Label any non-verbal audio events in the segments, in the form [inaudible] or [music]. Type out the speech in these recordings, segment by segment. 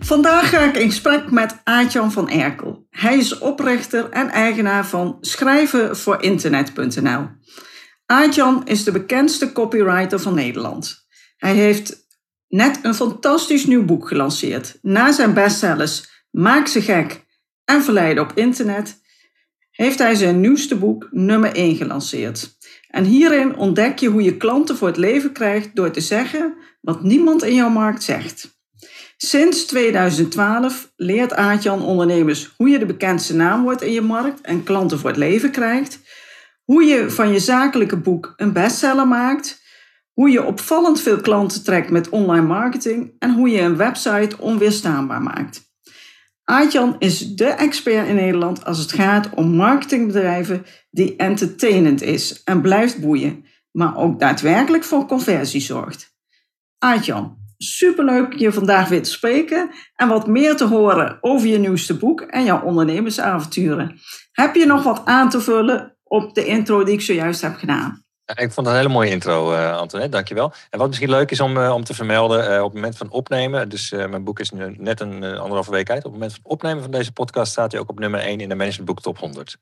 Vandaag ga ik in gesprek met Aartjan van Erkel. Hij is oprichter en eigenaar van schrijven voor internet.nl. Aartjan is de bekendste copywriter van Nederland. Hij heeft net een fantastisch nieuw boek gelanceerd. Na zijn bestsellers Maak ze gek en Verleiden op internet heeft hij zijn nieuwste boek nummer 1 gelanceerd. En hierin ontdek je hoe je klanten voor het leven krijgt door te zeggen wat niemand in jouw markt zegt. Sinds 2012 leert Aartjan ondernemers hoe je de bekendste naam wordt in je markt en klanten voor het leven krijgt, hoe je van je zakelijke boek een bestseller maakt, hoe je opvallend veel klanten trekt met online marketing en hoe je een website onweerstaanbaar maakt. Aartjan is de expert in Nederland als het gaat om marketingbedrijven die entertainend is en blijft boeien, maar ook daadwerkelijk voor conversie zorgt. Aartjan, superleuk je vandaag weer te spreken en wat meer te horen over je nieuwste boek en jouw ondernemersavonturen. Heb je nog wat aan te vullen op de intro die ik zojuist heb gedaan? Ik vond het een hele mooie intro, uh, Antoinette. Dankjewel. En wat misschien leuk is om, uh, om te vermelden, uh, op het moment van opnemen, dus mijn boek is nu net een anderhalve week uit. Op het moment van opnemen van deze podcast staat hij ook op nummer 1 in de Management Book Top 100.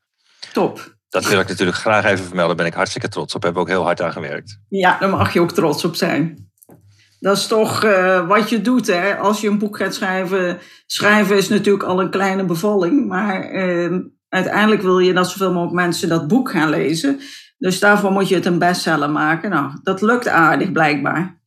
Top. Dat wil ik natuurlijk graag even vermelden. Daar ben ik hartstikke trots op. Heb ook heel hard aan gewerkt. Ja, daar mag je ook trots op zijn. Dat is toch uh, wat je doet, hè? Als je een boek gaat schrijven. Schrijven is natuurlijk al een kleine bevalling. Maar uh, uiteindelijk wil je dat zoveel mogelijk mensen dat boek gaan lezen. Dus daarvoor moet je het een bestseller maken. Nou, dat lukt aardig blijkbaar.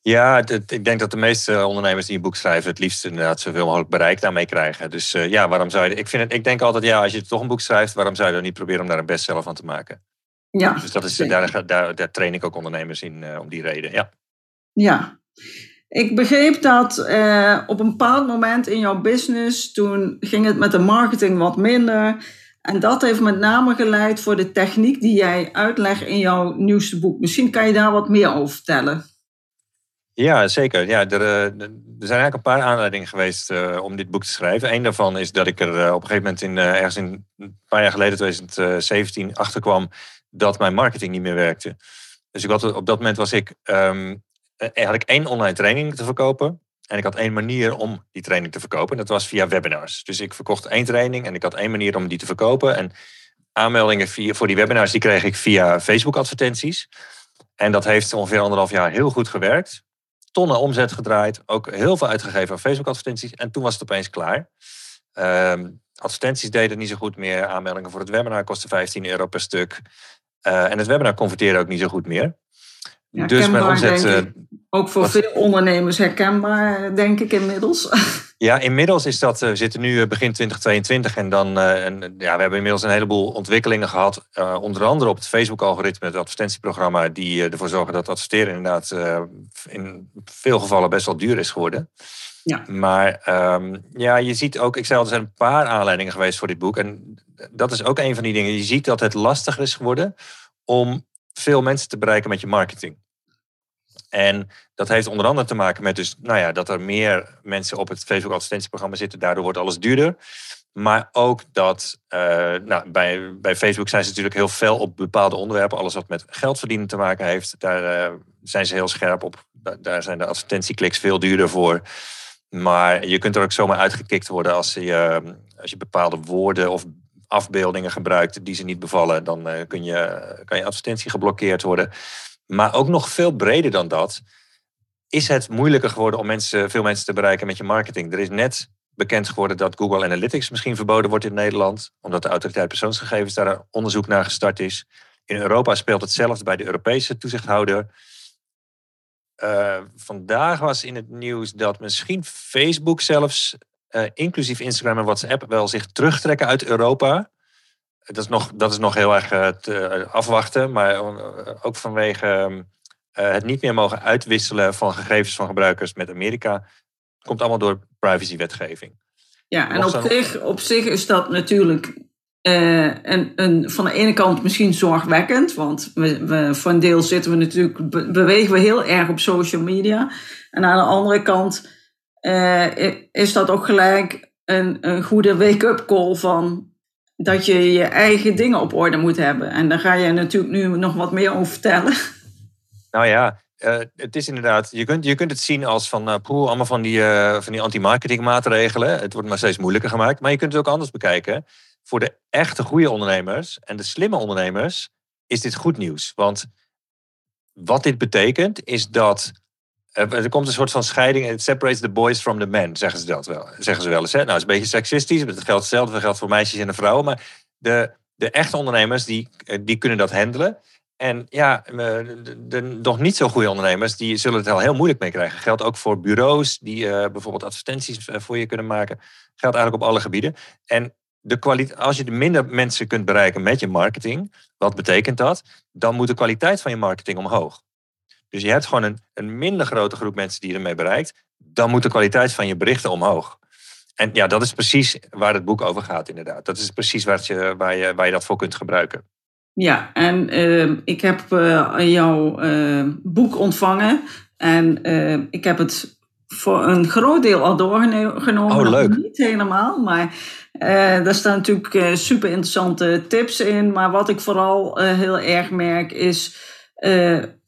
Ja, ik denk dat de meeste ondernemers die een boek schrijven het liefst inderdaad zoveel mogelijk bereik daarmee krijgen. Dus uh, ja, waarom zou je. Ik, vind het, ik denk altijd, ja, als je toch een boek schrijft, waarom zou je dan niet proberen om daar een bestseller van te maken? Ja. Dus dat is, daar, daar, daar train ik ook ondernemers in uh, om die reden. Ja. Ja. Ik begreep dat uh, op een bepaald moment in jouw business, toen ging het met de marketing wat minder. En dat heeft met name geleid voor de techniek die jij uitlegt in jouw nieuwste boek. Misschien kan je daar wat meer over vertellen. Ja, zeker. Ja, er, er zijn eigenlijk een paar aanleidingen geweest uh, om dit boek te schrijven. Eén daarvan is dat ik er op een gegeven moment in, ergens in een paar jaar geleden, 2017, achterkwam dat mijn marketing niet meer werkte. Dus ik had, op dat moment was ik, um, had ik één online training te verkopen. En ik had één manier om die training te verkopen. En dat was via webinars. Dus ik verkocht één training en ik had één manier om die te verkopen. En aanmeldingen via, voor die webinars die kreeg ik via Facebook advertenties. En dat heeft ongeveer anderhalf jaar heel goed gewerkt. Tonnen omzet gedraaid. Ook heel veel uitgegeven aan Facebook advertenties. En toen was het opeens klaar. Um, advertenties deden niet zo goed meer. Aanmeldingen voor het webinar kostten 15 euro per stuk. Uh, en het webinar converteerde ook niet zo goed meer. Dus mijn omzet. Uh, ook voor wat, veel ondernemers herkenbaar, denk ik inmiddels. [laughs] Ja, inmiddels is dat. We zitten nu begin 2022 en dan. En, ja, we hebben inmiddels een heleboel ontwikkelingen gehad. Uh, onder andere op het Facebook-algoritme, het advertentieprogramma, die ervoor zorgen dat adverteren inderdaad in veel gevallen best wel duur is geworden. Ja. Maar um, ja, je ziet ook, ik zei al, er zijn een paar aanleidingen geweest voor dit boek. En dat is ook een van die dingen. Je ziet dat het lastiger is geworden om veel mensen te bereiken met je marketing. En dat heeft onder andere te maken met dus, nou ja, dat er meer mensen op het Facebook advertentieprogramma zitten. Daardoor wordt alles duurder. Maar ook dat uh, nou, bij, bij Facebook zijn ze natuurlijk heel fel op bepaalde onderwerpen. Alles wat met geld verdienen te maken heeft, daar uh, zijn ze heel scherp op. Daar zijn de advertentiekliks veel duurder voor. Maar je kunt er ook zomaar uitgekikt worden als je, als je bepaalde woorden of afbeeldingen gebruikt die ze niet bevallen. Dan kun je, kan je advertentie geblokkeerd worden. Maar ook nog veel breder dan dat, is het moeilijker geworden om mensen, veel mensen te bereiken met je marketing. Er is net bekend geworden dat Google Analytics misschien verboden wordt in Nederland, omdat de autoriteit persoonsgegevens daar onderzoek naar gestart is. In Europa speelt hetzelfde bij de Europese toezichthouder. Uh, vandaag was in het nieuws dat misschien Facebook zelfs, uh, inclusief Instagram en WhatsApp, wel zich terugtrekken uit Europa. Dat, is nog, dat is nog heel erg uh, te, afwachten. Maar ook vanwege ehm, het niet meer mogen uitwisselen van gegevens van gebruikers met Amerika. Komt allemaal door privacywetgeving. Ja, en op zich, op zich is dat natuurlijk uh, en, en, van de ene kant misschien zorgwekkend, want we, we, voor een deel zitten we natuurlijk, bewegen we heel erg op social media. En aan de andere kant uh, is dat ook gelijk een, een goede wake-up call van dat je je eigen dingen op orde moet hebben. En daar ga je natuurlijk nu nog wat meer over vertellen. Nou ja, uh, het is inderdaad, je kunt, je kunt het zien als van, uh, allemaal van die, uh, van die anti-marketing maatregelen. Het wordt maar steeds moeilijker gemaakt. Maar je kunt het ook anders bekijken voor de echte goede ondernemers en de slimme ondernemers is dit goed nieuws. Want wat dit betekent is dat er komt een soort van scheiding. Het separates the boys from the men, zeggen ze dat wel. Zeggen ze wel eens. Hè? Nou, het is een beetje seksistisch. Het geldt hetzelfde. Dat geldt voor meisjes en vrouwen. Maar de, de echte ondernemers, die, die kunnen dat handelen. En ja, de, de, nog niet zo goede ondernemers, die zullen het al heel moeilijk mee krijgen. Geldt ook voor bureaus die bijvoorbeeld advertenties eh, voor je kunnen maken. Geldt eigenlijk op alle gebieden. En de als je minder mensen kunt bereiken met je marketing, wat betekent dat? Dan moet de kwaliteit van je marketing omhoog. Dus je hebt gewoon een, een minder grote groep mensen die je ermee bereikt. Dan moet de kwaliteit van je berichten omhoog. En ja, dat is precies waar het boek over gaat, inderdaad. Dat is precies waar je, waar je, waar je dat voor kunt gebruiken. Ja, en uh, ik heb uh, jouw uh, boek ontvangen. En ik heb het voor een groot deel al doorgenomen. Oh, leuk. Niet helemaal, maar uh, daar staan natuurlijk uh, super interessante tips in. Maar wat ik vooral heel erg merk is,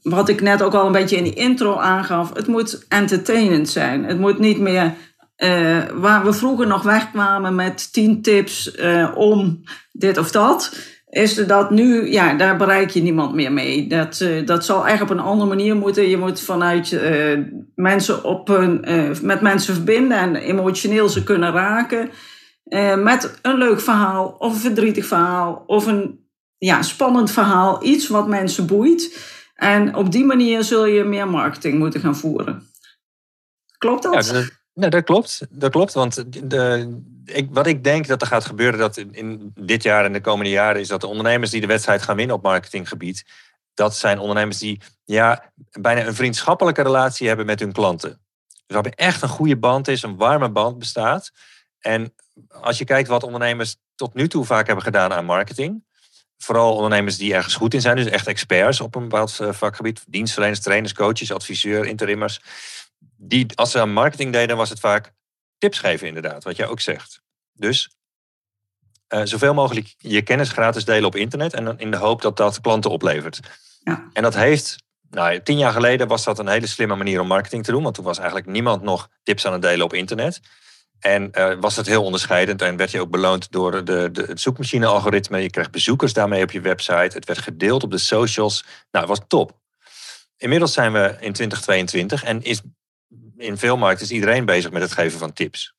wat ik net ook al een beetje in die intro aangaf, het moet entertainend zijn. Het moet niet meer waar we vroeger nog wegkwamen met tien tips om dit of dat is dat nu, ja, daar bereik je niemand meer mee. Dat, dat zal echt op een andere manier moeten. Je moet vanuit mensen op met mensen verbinden en emotioneel ze kunnen raken. met een leuk verhaal, of een verdrietig verhaal, of een ja, spannend verhaal. Iets wat mensen boeit. En op die manier zul je meer marketing moeten gaan voeren. Klopt dat? Ja, dat, nee, dat klopt. Dat klopt, want de, wat ik denk dat er gaat gebeuren dat in, dit jaar en de komende jaren is dat de ondernemers die de wedstrijd gaan winnen op marketinggebied, dat zijn ondernemers die ja, bijna een vriendschappelijke relatie hebben met hun klanten. Dus waarbij echt een goede band is, een warme band bestaat. En als je kijkt wat ondernemers tot nu toe vaak hebben gedaan aan marketing, vooral ondernemers die ergens goed in zijn, dus echt experts op een bepaald eh, vakgebied, dienstverleners, trainers, coaches, adviseur, interimmers, die als ze aan marketing deden, was het vaak tips geven, inderdaad, wat jij ook zegt. Dus uh, zoveel mogelijk je kennis gratis delen op internet en dan in de hoop dat dat klanten oplevert. Ja. En dat heeft, nou, tien jaar geleden was dat een hele slimme manier om marketing te doen, want toen was eigenlijk niemand nog tips aan het delen op internet. En uh, was het heel onderscheidend en werd je ook beloond door de, de, het zoekmachine-algoritme. Je kreeg bezoekers daarmee op je website. Het werd gedeeld op de socials. Nou, het was top. Inmiddels zijn we in 2022 en is in veel markten is iedereen bezig met het geven van tips.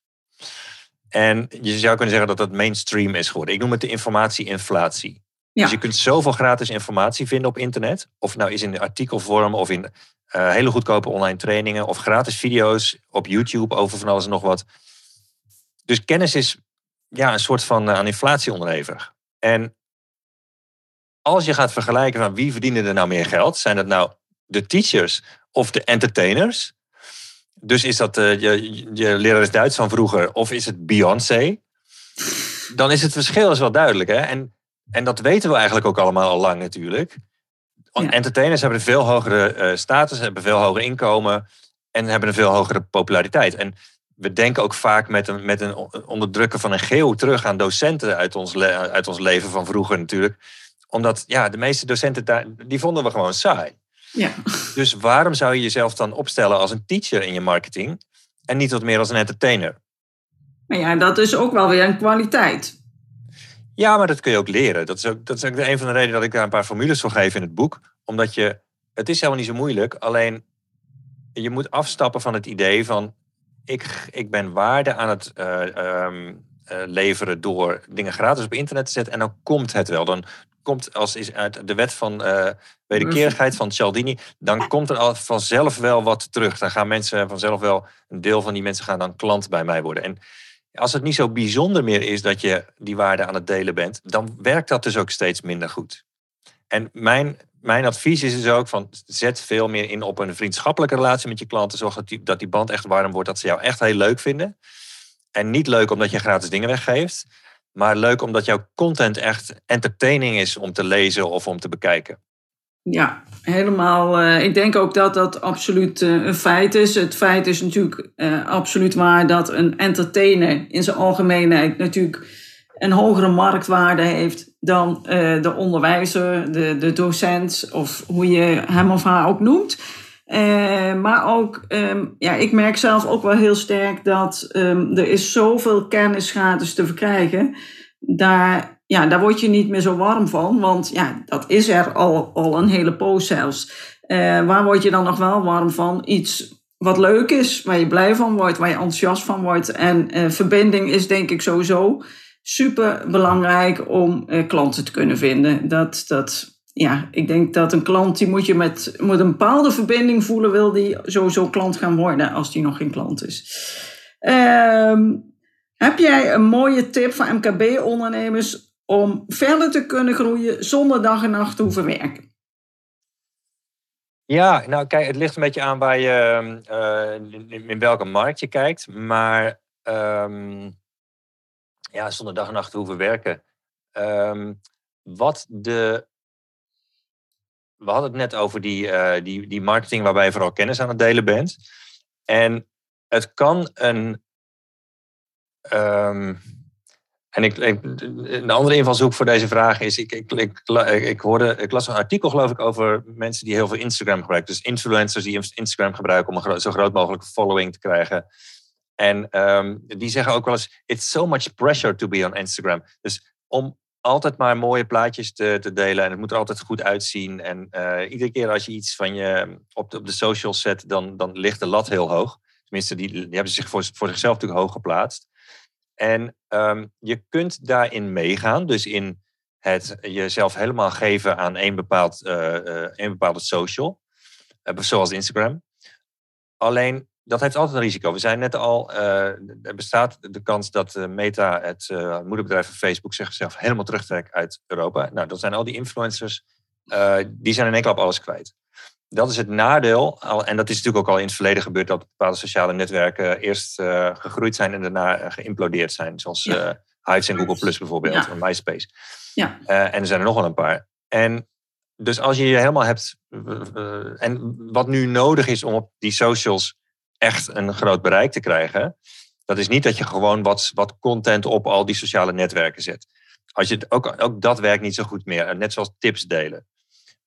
En je zou kunnen zeggen dat dat mainstream is geworden. Ik noem het de informatieinflatie. Ja. Dus je kunt zoveel gratis informatie vinden op internet. Of nou is in artikelvorm of in uh, hele goedkope online trainingen. Of gratis video's op YouTube over van alles en nog wat. Dus kennis is ja, een soort van uh, aan inflatie onderhevig. En als je gaat vergelijken van wie verdienen er nou meer geld. Zijn dat nou de teachers of de entertainers? Dus is dat uh, je, je lerares Duits van vroeger of is het Beyoncé? Dan is het verschil is wel duidelijk. Hè? En, en dat weten we eigenlijk ook allemaal al lang natuurlijk. Entertainers hebben een veel hogere uh, status, hebben veel hoger inkomen en hebben een veel hogere populariteit. En we denken ook vaak met een, met een onderdrukken van een geel terug aan docenten uit ons, uit ons leven van vroeger natuurlijk. Omdat ja, de meeste docenten daar, die vonden we gewoon saai. Ja. Dus waarom zou je jezelf dan opstellen als een teacher in je marketing en niet wat meer als een entertainer? Maar ja, dat is ook wel weer een kwaliteit. Ja, maar dat kun je ook leren. Dat is ook, dat is ook een van de redenen dat ik daar een paar formules voor geef in het boek. Omdat je, het is helemaal niet zo moeilijk. Alleen je moet afstappen van het idee van ik, ik ben waarde aan het uh, um, uh, leveren door dingen gratis op internet te zetten en dan komt het wel. Dan komt als is uit de wet van uh, wederkerigheid van Cialdini, dan komt er al vanzelf wel wat terug. Dan gaan mensen vanzelf wel, een deel van die mensen gaan dan klant bij mij worden. En Als het niet zo bijzonder meer is dat je die waarde aan het delen bent, dan werkt dat dus ook steeds minder goed. En mijn, mijn advies is dus ook van zet veel meer in op een vriendschappelijke relatie met je klanten. Zorg dat die, dat die band echt warm wordt, dat ze jou echt heel leuk vinden. En niet leuk omdat je gratis dingen weggeeft, maar leuk omdat jouw content echt entertaining is om te lezen of om te bekijken. Ja, helemaal. Uh, ik denk ook dat dat absoluut uh, een feit is. Het feit is natuurlijk uh, absoluut waar dat een entertainer in zijn algemeenheid natuurlijk een hogere marktwaarde heeft dan de onderwijzer, de, de docent of hoe je hem of haar ook noemt. maar ook, um, ja, ik merk zelf ook wel heel sterk dat um, er is zoveel kennis gratis te verkrijgen. Daar ja, daar word je niet meer zo warm van, want ja, dat is er al, al een hele poos zelfs. Uh, waar word je dan nog wel warm van? Iets wat leuk is, waar je blij van wordt, waar je enthousiast van wordt. En verbinding is denk ik sowieso super belangrijk om uh, klanten te kunnen vinden. Dat, dat, ja, ik denk dat een klant, die moet je met, moet een bepaalde verbinding voelen, wil die sowieso klant gaan worden als die nog geen klant is. Ehm, heb jij een mooie tip voor MKB-ondernemers om verder te kunnen groeien zonder dag en nacht te hoeven werken? Ja, nou kijk, het ligt een beetje aan waar je, uh, in, welke markt je kijkt. Maar um, ja, zonder dag en nacht hoeven werken. Um, wat de. We hadden het net over die, uh, die, die marketing waarbij je vooral kennis aan het delen bent. En het kan een. Um, en ik, ik, een andere invalshoek voor deze vraag is, ik, ik, ik, ik, hoorde, ik las een artikel geloof ik over mensen die heel veel Instagram gebruiken. Dus influencers die Instagram gebruiken om een zo groot mogelijke following te krijgen. En um, die zeggen ook wel eens, it's so much pressure to be on Instagram. Dus om altijd maar mooie plaatjes te, te delen en het moet er altijd goed uitzien. En uh, iedere keer als je iets van je op de, op de socials zet, dan, dan ligt de lat heel hoog. Tenminste, die, die hebben zich voor, zichzelf natuurlijk hoog geplaatst. En um, je kunt daarin meegaan, dus in het jezelf helemaal geven aan één, bepaald, uh, uh, één bepaalde social, zoals Instagram. Alleen dat heeft altijd een risico. We zijn net al, er bestaat de kans dat Meta, het moederbedrijf van Facebook, zichzelf helemaal terugtrekt uit Europa. Nou, dat zijn al die influencers, die zijn in één klap alles kwijt dat is het nadeel. En dat is natuurlijk ook al in het verleden gebeurd dat bepaalde sociale netwerken eerst gegroeid zijn en daarna geïmplodeerd zijn. Zoals ja. Hives en Google Plus bijvoorbeeld, ja. en MySpace. Ja. en er zijn er nog wel een paar. En dus als je je helemaal hebt. en wat nu nodig is om op die socials echt een groot bereik te krijgen. Dat is niet dat je gewoon wat, wat content op al die sociale netwerken zet. Als je, ook, ook dat werkt niet zo goed meer. Net zoals tips delen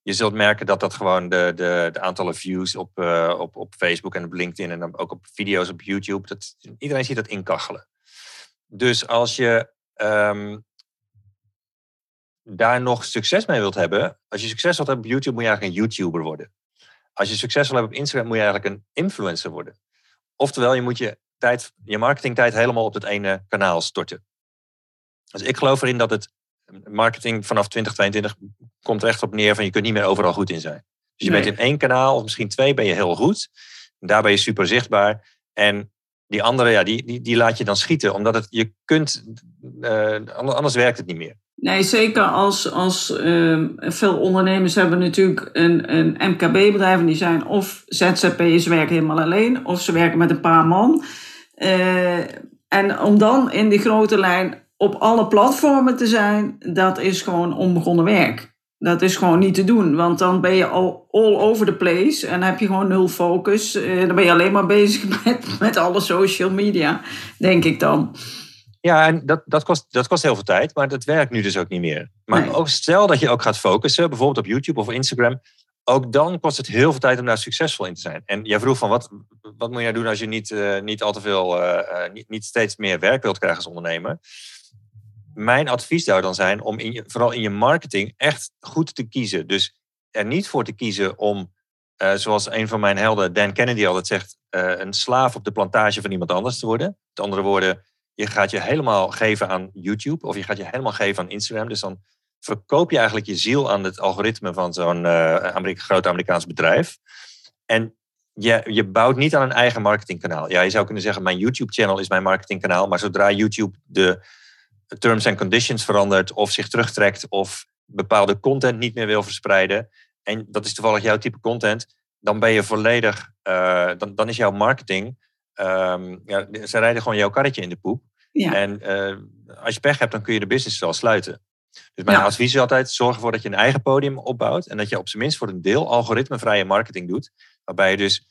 je zult merken dat dat gewoon de, de, aantallen views op, uh, op, op Facebook en op LinkedIn en dan ook op video's op YouTube, dat, iedereen ziet dat inkachelen. Dus als je um, daar nog succes mee wilt hebben, als je succes wilt hebben op YouTube, moet je eigenlijk een YouTuber worden. Als je succes wil hebben op Instagram, moet je eigenlijk een influencer worden. Oftewel, je moet je, tijd, je marketingtijd helemaal op het ene kanaal storten. Dus ik geloof erin dat het marketing vanaf 2022 komt er echt op neer van je kunt niet meer overal goed in zijn. Dus je bent in één kanaal of misschien twee ben je heel goed. Daar ben je super zichtbaar. En die andere, ja, die, die, die laat je dan schieten. Omdat het, je kunt, uh, anders werkt het niet meer. Nee, zeker als, als uh, veel ondernemers hebben natuurlijk een, een MKB-bedrijf. En die zijn of ZZP'ers werken helemaal alleen. Of ze werken met een paar man. Uh, en om dan in die grote lijn op alle platformen te zijn, dat is gewoon onbegonnen werk. Dat is gewoon niet te doen, want dan ben je al all over the place en heb je gewoon nul focus. Eh, dan ben je alleen maar bezig [laughs] met, met alle social media, denk ik dan. Ja, en dat, dat, kost, dat kost heel veel tijd, maar dat werkt nu dus ook niet meer. Maar ook stel dat je ook gaat focussen, bijvoorbeeld op YouTube of Instagram, ook dan kost het heel veel tijd om daar succesvol in te zijn. En jij vroeg van wat, wat moet jij doen als je niet, uh, niet al te veel, uh, niet, niet steeds meer werk wilt krijgen als ondernemer mijn advies zou dan zijn om in je, vooral in je marketing echt goed te kiezen. Dus er niet voor te kiezen om, uh, zoals een van mijn helden, Dan Kennedy altijd zegt, uh, een slaaf op de plantage van iemand anders te worden. Met andere woorden, je gaat je helemaal geven aan YouTube of je gaat je helemaal geven aan Instagram. Dus dan verkoop je eigenlijk je ziel aan het algoritme van zo'n Amerika, groot Amerikaans bedrijf. En je, je bouwt niet aan een eigen marketingkanaal. Ja, je zou kunnen zeggen, mijn YouTube-channel is mijn marketingkanaal. Maar zodra YouTube de terms and conditions verandert of zich terugtrekt of bepaalde content niet meer wil verspreiden, en dat is toevallig jouw type content, dan ben je volledig, uh, dan, dan is jouw marketing, um, ja, ze rijden gewoon jouw karretje in de poep. Ja. En uh, als je pech hebt, dan kun je de business wel sluiten. Dus mijn advies is altijd, zorg ervoor dat je een eigen podium opbouwt en dat je op zijn minst voor een deel algoritmevrije marketing doet. Waarbij je dus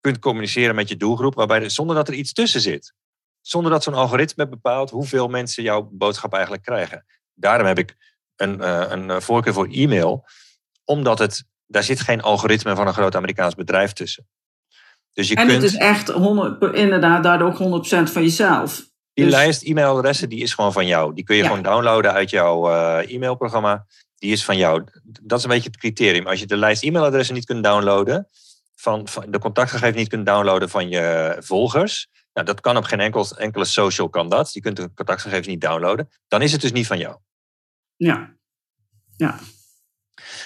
kunt communiceren met je doelgroep, waarbij zonder dat er iets tussen zit. Zonder dat zo'n algoritme bepaalt hoeveel mensen jouw boodschap eigenlijk krijgen. Daarom heb ik een, uh, een voorkeur voor e-mail, omdat het, daar zit geen algoritme van een groot Amerikaans bedrijf tussen. Dus je en kunt, het is echt 100, inderdaad daardoor ook 100% van jezelf. Die dus- lijst e-mailadressen die is gewoon van jou. Die kun je gewoon downloaden uit jouw uh, e-mailprogramma. Die is van jou. Dat is een beetje het criterium. Als je de lijst e-mailadressen niet kunt downloaden, van, van de contactgegevens niet kunt downloaden van je volgers. Nou, dat kan op geen enkel, enkele social kan dat. Je kunt de contactgegevens niet downloaden. Dan is het dus niet van jou. Ja. Ja.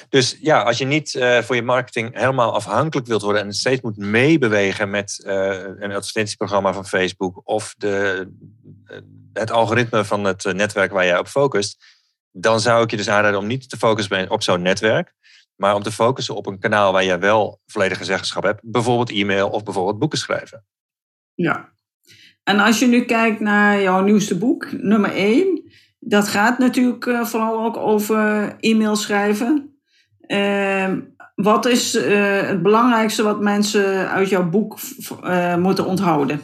Dus ja, als je niet uh, voor je marketing helemaal afhankelijk wilt worden en steeds moet meebewegen met uh, een advertentieprogramma van Facebook of de, het algoritme van het netwerk waar jij op focust, dan zou ik je dus aanraden om niet te focussen op zo'n netwerk, maar om te focussen op een kanaal waar jij wel volledige zeggenschap hebt. Bijvoorbeeld e-mail of bijvoorbeeld boeken schrijven. Ja. En als je nu kijkt naar jouw nieuwste boek, nummer 1, dat gaat natuurlijk uh, vooral ook over e-mail schrijven. Uh, wat is uh, het belangrijkste wat mensen uit jouw boek uh, moeten onthouden?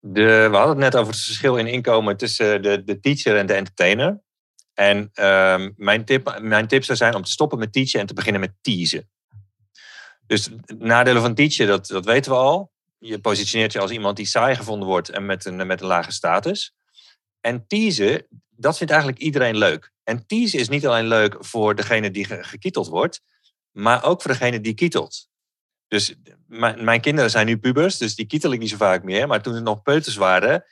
De, we hadden het net over het verschil in inkomen tussen de, de teacher en de entertainer. En uh, mijn, tip, mijn tip zou zijn om te stoppen met teachen en te beginnen met teasen. Dus nadelen van teachen, dat, dat weten we al. Je positioneert je als iemand die saai gevonden wordt en met een, met een lage status. En teasen, dat vindt eigenlijk iedereen leuk. En teasen is niet alleen leuk voor degene die gekieteld wordt, maar ook voor degene die kietelt. Dus mijn, kinderen zijn nu pubers, dus die kietel ik niet zo vaak meer. Maar toen ze nog peuters waren,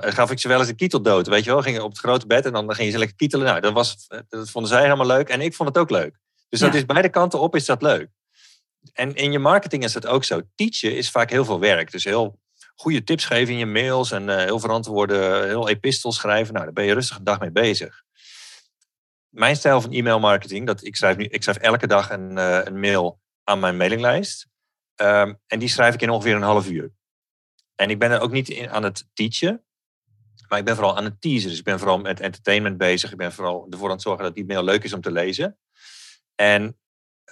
gaf ik ze wel eens een kietel dood. Weet je wel, gingen op het grote bed en dan gingen ze lekker kietelen. Nou, dat, was, dat vonden zij helemaal leuk en ik vond het ook leuk. Dus dat is beide kanten op is dat leuk. En in je marketing is dat ook zo. Teachen is vaak heel veel werk. Dus heel goede tips geven in je mails en uh, heel verantwoorde, heel epistels schrijven. Nou, daar ben je rustig een dag mee bezig. Mijn stijl van e-mail marketing, dat ik schrijf nu, ik schrijf elke dag een, uh, een mail aan mijn mailinglijst. Um, en die schrijf ik in ongeveer een half uur. En ik ben er ook niet in, aan het teachen, maar ik ben vooral aan het teasen. Dus ik ben vooral met entertainment bezig. Ik ben vooral ervoor aan het zorgen dat die mail leuk is om te lezen. En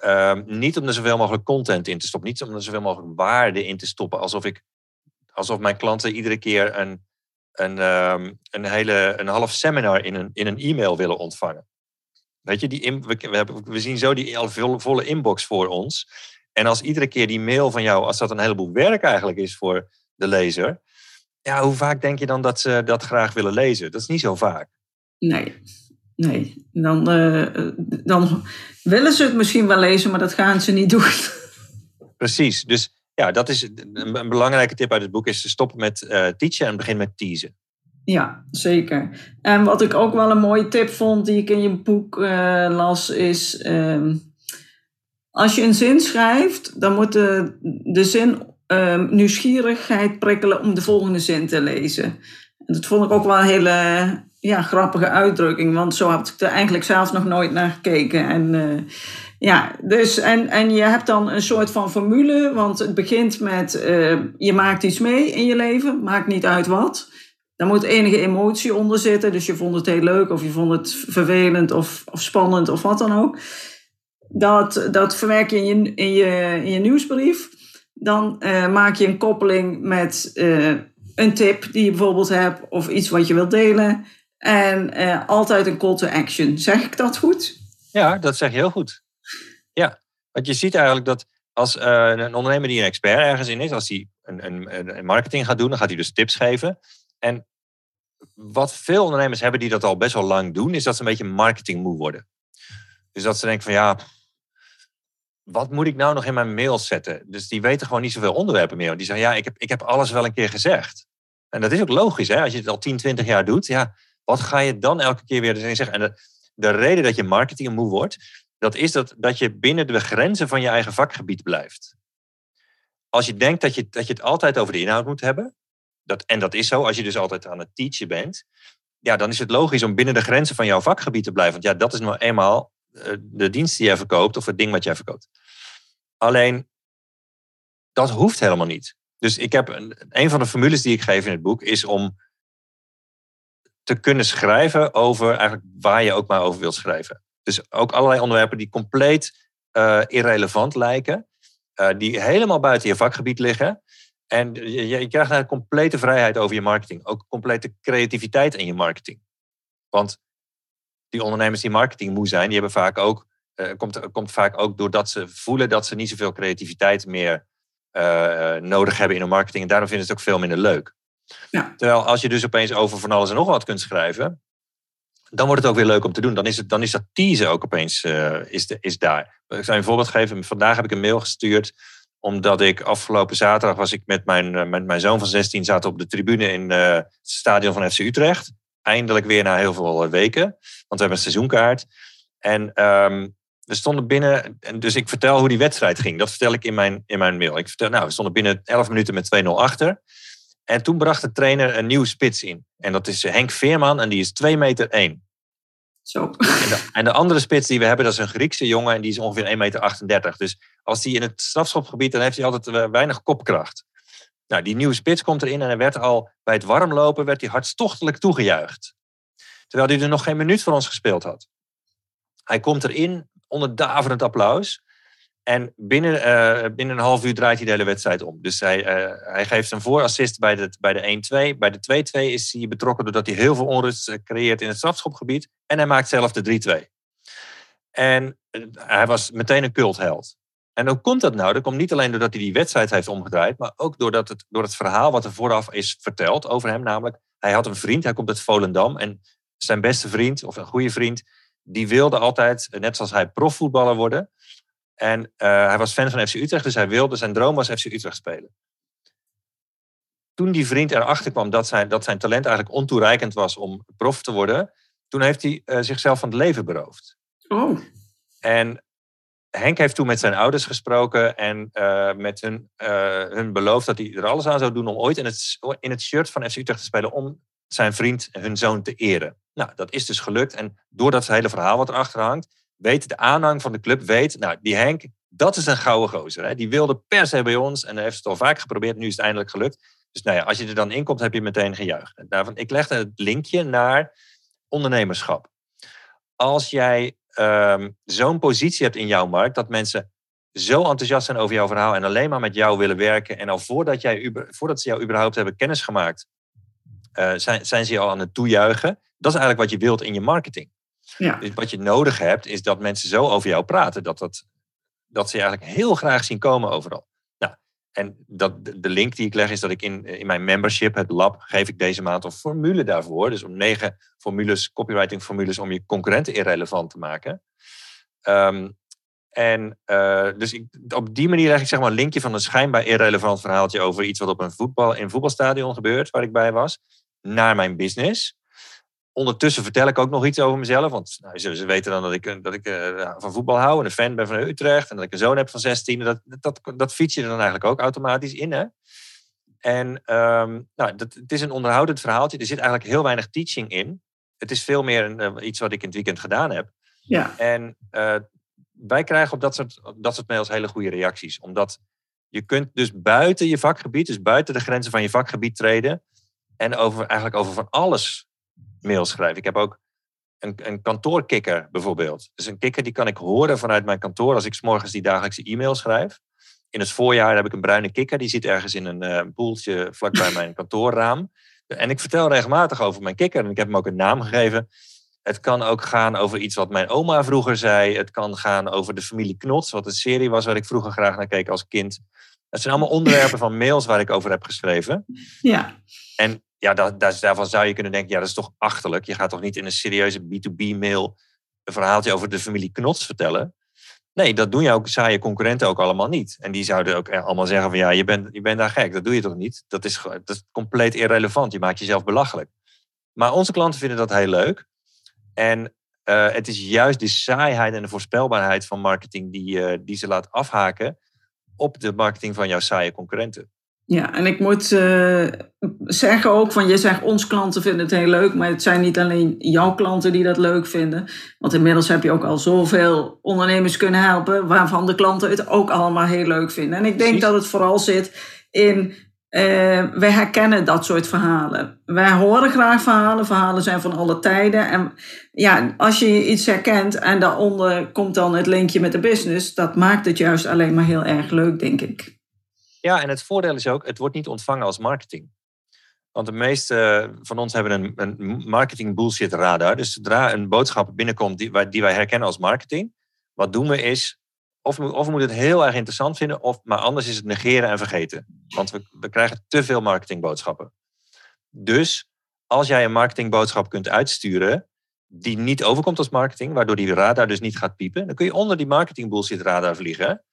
um, niet om er zoveel mogelijk content in te stoppen. Niet om er zoveel mogelijk waarde in te stoppen. Alsof, ik, alsof mijn klanten iedere keer een, een, um, een, hele, een half seminar in een, in een e-mail willen ontvangen. Weet je, die we, hebben, we zien zo die volle inbox voor ons. En als iedere keer die mail van jou, als dat een heleboel werk eigenlijk is voor de lezer, ja, hoe vaak denk je dan dat ze dat graag willen lezen? Dat is niet zo vaak. Nee, nee. Dan, uh, dan willen ze het misschien wel lezen, maar dat gaan ze niet doen. [laughs] Precies. Dus ja, dat is een belangrijke tip uit het boek: is te stoppen met uh, teachen en begin met teasen. Ja, zeker. En wat ik ook wel een mooie tip vond die ik in je boek uh, las, is. Uh, als je een zin schrijft, dan moet de, de zin uh, nieuwsgierigheid prikkelen om de volgende zin te lezen. En dat vond ik ook wel een hele ja, grappige uitdrukking, want zo had ik er eigenlijk zelf nog nooit naar gekeken. En, uh, ja, dus, en, en je hebt dan een soort van formule, want het begint met uh, je maakt iets mee in je leven, maakt niet uit wat. Daar moet enige emotie onder zitten, dus je vond het heel leuk of je vond het vervelend of, of spannend of wat dan ook. Dat, dat verwerk je in je, in je, in je nieuwsbrief. Dan uh, maak je een koppeling met een tip die je bijvoorbeeld hebt of iets wat je wilt delen. En uh, altijd een call to action. Zeg ik dat goed? Ja, dat zeg je heel goed. Ja, want je ziet eigenlijk dat als een ondernemer die een expert ergens in is, als hij een, een, een marketing gaat doen, dan gaat hij dus tips geven. En wat veel ondernemers hebben die dat al best wel lang doen, is dat ze een beetje marketingmoe worden. Dus dat ze denken van ja, wat moet ik nou nog in mijn mail zetten? Dus die weten gewoon niet zoveel onderwerpen meer. Die zeggen, ja, ik heb, ik heb alles wel een keer gezegd. En dat is ook logisch, hè? als je het al 10, 20 jaar doet. Ja, wat ga je dan elke keer weer zeggen? En de, de reden dat je marketing moe wordt, Dat is dat, dat je binnen de grenzen van je eigen vakgebied blijft. Als je denkt dat je, dat je het altijd over de inhoud moet hebben, dat, en dat is zo, als je dus altijd aan het teachen bent, ja, dan is het logisch om binnen de grenzen van jouw vakgebied te blijven. Want ja, dat is nou eenmaal eh, de dienst die jij verkoopt of het ding wat jij verkoopt. Alleen, dat hoeft helemaal niet. Dus ik heb een, een van de formules die ik geef in het boek is om te kunnen schrijven over eigenlijk waar je ook maar over wilt schrijven. Dus ook allerlei onderwerpen die compleet uh, irrelevant lijken, uh, die helemaal buiten je vakgebied liggen. En je, krijgt een complete vrijheid over je marketing. Ook complete creativiteit in je marketing. Want die ondernemers die marketing moe zijn, die hebben vaak ook, uh, komt, komt vaak ook doordat ze voelen dat ze niet zoveel creativiteit meer nodig hebben in hun marketing. En daarom vinden ze het ook veel minder leuk. Terwijl als je dus opeens over van alles en nog wat kunt schrijven, dan wordt het ook weer leuk om te doen. Dan is, het, dan is dat teasen ook opeens uh, is, de, is daar. Ik zou je een voorbeeld geven. Vandaag heb ik een mail gestuurd omdat ik afgelopen zaterdag was ik met mijn, met mijn zoon van 16 zaten op de tribune in uh, het stadion van FC Utrecht. Eindelijk weer na heel veel weken, want we hebben een seizoenkaart. En um, we stonden binnen, en dus ik vertel hoe die wedstrijd ging. Dat vertel ik in mijn, in mijn mail. Ik vertel, nou, we stonden binnen 11 minuten met 2-0 achter. En toen bracht de trainer een nieuwe spits in. En dat is Henk Veerman en die is 2 meter 1. Zo. En de, en de, andere spits die we hebben, dat is een Griekse jongen en die is ongeveer 1,38 meter. 38. Dus als die in het strafschopgebied, dan heeft hij altijd eh, weinig kopkracht. Nou, die nieuwe spits komt erin en hij werd al bij het warmlopen werd hij hartstochtelijk toegejuicht. Terwijl hij er nog geen minuut voor ons gespeeld had. Hij komt erin onder daverend applaus. En binnen, uh, binnen een half uur draait hij de hele wedstrijd om. Dus hij, uh, hij geeft een voorassist bij de, bij de 1-2. Bij de 2-2 is hij betrokken doordat hij heel veel onrust creëert in het strafschopgebied. En hij maakt zelf de 3-2. En hij was meteen een cultheld. En hoe komt dat nou? Dat komt niet alleen doordat hij die wedstrijd heeft omgedraaid, maar ook doordat het, door het verhaal wat er vooraf is verteld over hem. Namelijk, hij had een vriend, hij komt uit Volendam. En zijn beste vriend, of een goede vriend, die wilde altijd, net zoals hij, profvoetballer worden. En uh, hij was fan van FC Utrecht, dus hij wilde, zijn droom was FC Utrecht spelen. Toen die vriend erachter kwam dat zijn, dat zijn talent eigenlijk ontoereikend was om prof te worden, toen heeft hij uh, zichzelf van het leven beroofd. Oh. En Henk heeft toen met zijn ouders gesproken en uh, met hun, hun beloofd dat hij er alles aan zou doen om ooit in het, in het shirt van FC Utrecht te spelen om zijn vriend, hun zoon, te eren. Nou, dat is dus gelukt. En door dat hele verhaal wat erachter hangt, weet de aanhang van de club, weet, nou, die Henk, dat is een gouden gozer. Hè? Die wilde per se bij ons en heeft het al vaak geprobeerd, nu is het eindelijk gelukt. Dus nou ja, als je er dan in komt, heb je meteen gejuicht. Daarvan, ik legde het linkje naar ondernemerschap. Als jij um, zo'n positie hebt in jouw markt, dat mensen zo enthousiast zijn over jouw verhaal en alleen maar met jou willen werken. En al voordat, jij, voordat ze jou überhaupt hebben kennis gemaakt, uh, zijn, zijn ze je al aan het toejuichen. Dat is eigenlijk wat je wilt in je marketing. Ja. Dus wat je nodig hebt, is dat mensen zo over jou praten dat, dat, dat ze je eigenlijk heel graag zien komen overal. Nou, en dat, de link die ik leg is dat ik in, in mijn membership, het lab, geef ik deze maand een formule daarvoor. Dus om negen formules, copywriting formules, om je concurrenten irrelevant te maken. Um, en uh, dus ik, op die manier leg ik zeg maar een linkje van een schijnbaar irrelevant verhaaltje over iets wat op een, voetbal, in een voetbalstadion gebeurt, waar ik bij was, naar mijn business. Ondertussen vertel ik ook nog iets over mezelf. Want nou, ze, weten dan dat ik, dat ik uh, van voetbal hou en een fan ben van Utrecht. En dat ik een zoon heb van 16. Dat, dat, dat fiets je er dan eigenlijk ook automatisch in. Hè? En um, nou, dat, het is een onderhoudend verhaaltje. Er zit eigenlijk heel weinig teaching in. Het is veel meer een, uh, iets wat ik in het weekend gedaan heb. Ja. En uh, wij krijgen op dat soort, op dat soort mails hele goede reacties. Omdat je kunt dus buiten je vakgebied, dus buiten de grenzen van je vakgebied treden. En over, eigenlijk over van alles mails schrijven. Ik heb ook een, een kantoorkikker bijvoorbeeld. Dus een kikker die kan ik horen vanuit mijn kantoor als ik s morgens die dagelijkse e-mail schrijf. In het voorjaar heb ik een bruine kikker, die zit ergens in een uh, poeltje vlakbij [laughs] mijn kantoorraam. En ik vertel regelmatig over mijn kikker en ik heb hem ook een naam gegeven. Het kan ook gaan over iets wat mijn oma vroeger zei. Het kan gaan over de familie Knots, wat een serie was waar ik vroeger graag naar keek als kind. Dat zijn allemaal onderwerpen van mails waar ik over heb geschreven. Ja. En ja, dat, dat, daarvan zou je kunnen denken, ja, dat is toch achterlijk. Je gaat toch niet in een serieuze B2B-mail een verhaaltje over de familie Knots vertellen? Nee, dat doen jouw saaie concurrenten ook allemaal niet. En die zouden ook allemaal zeggen van ja, je bent, je bent daar gek. Dat doe je toch niet? Dat is, dat is compleet irrelevant. Je maakt jezelf belachelijk. Maar onze klanten vinden dat heel leuk. En het is juist de saaiheid en de voorspelbaarheid van marketing die, die ze laat afhaken op de marketing van jouw saaie concurrenten. Ja, en ik moet uh, zeggen ook van, je zegt ons klanten vinden het heel leuk, maar het zijn niet alleen jouw klanten die dat leuk vinden. Want inmiddels heb je ook al zoveel ondernemers kunnen helpen, waarvan de klanten het ook allemaal heel leuk vinden. En ik denk dat het vooral zit in, uh, wij herkennen dat soort verhalen. Wij horen graag verhalen, verhalen zijn van alle tijden. En ja, als je iets herkent en daaronder komt dan het linkje met de business, dat maakt het juist alleen maar heel erg leuk, denk ik. Ja, en het voordeel is ook, het wordt niet ontvangen als marketing. Want de meeste van ons hebben een, marketing bullshit radar. Dus zodra een boodschap binnenkomt die die wij herkennen als marketing, wat doen we is, of of we moeten het heel erg interessant vinden, of, maar anders is het negeren en vergeten. Want we, we krijgen te veel marketingboodschappen. Dus als jij een marketingboodschap kunt uitsturen, die niet overkomt als marketing, waardoor die radar dus niet gaat piepen, dan kun je onder die marketing bullshit radar vliegen.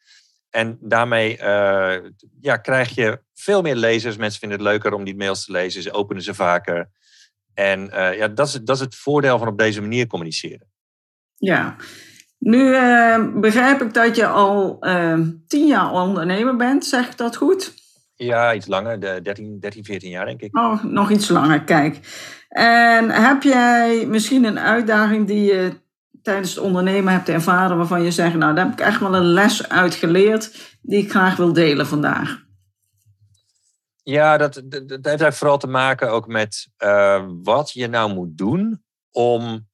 En daarmee uh, ja, krijg je veel meer lezers. Mensen vinden het leuker om die mails te lezen. Ze openen ze vaker. En uh, ja, dat is, dat is het voordeel van op deze manier communiceren. Ja, nu uh, begrijp ik dat je al tien jaar ondernemer bent. Zeg ik dat goed? Ja, iets langer. De 13, 13, 14 jaar denk ik. Oh, nog iets langer, kijk. En heb jij misschien een uitdaging die je tijdens het ondernemen hebt ervaren waarvan je zegt, nou daar heb ik echt wel een les uit geleerd die ik graag wil delen vandaag? Ja, dat, dat, dat heeft eigenlijk vooral te maken ook met uh, wat je nou moet doen om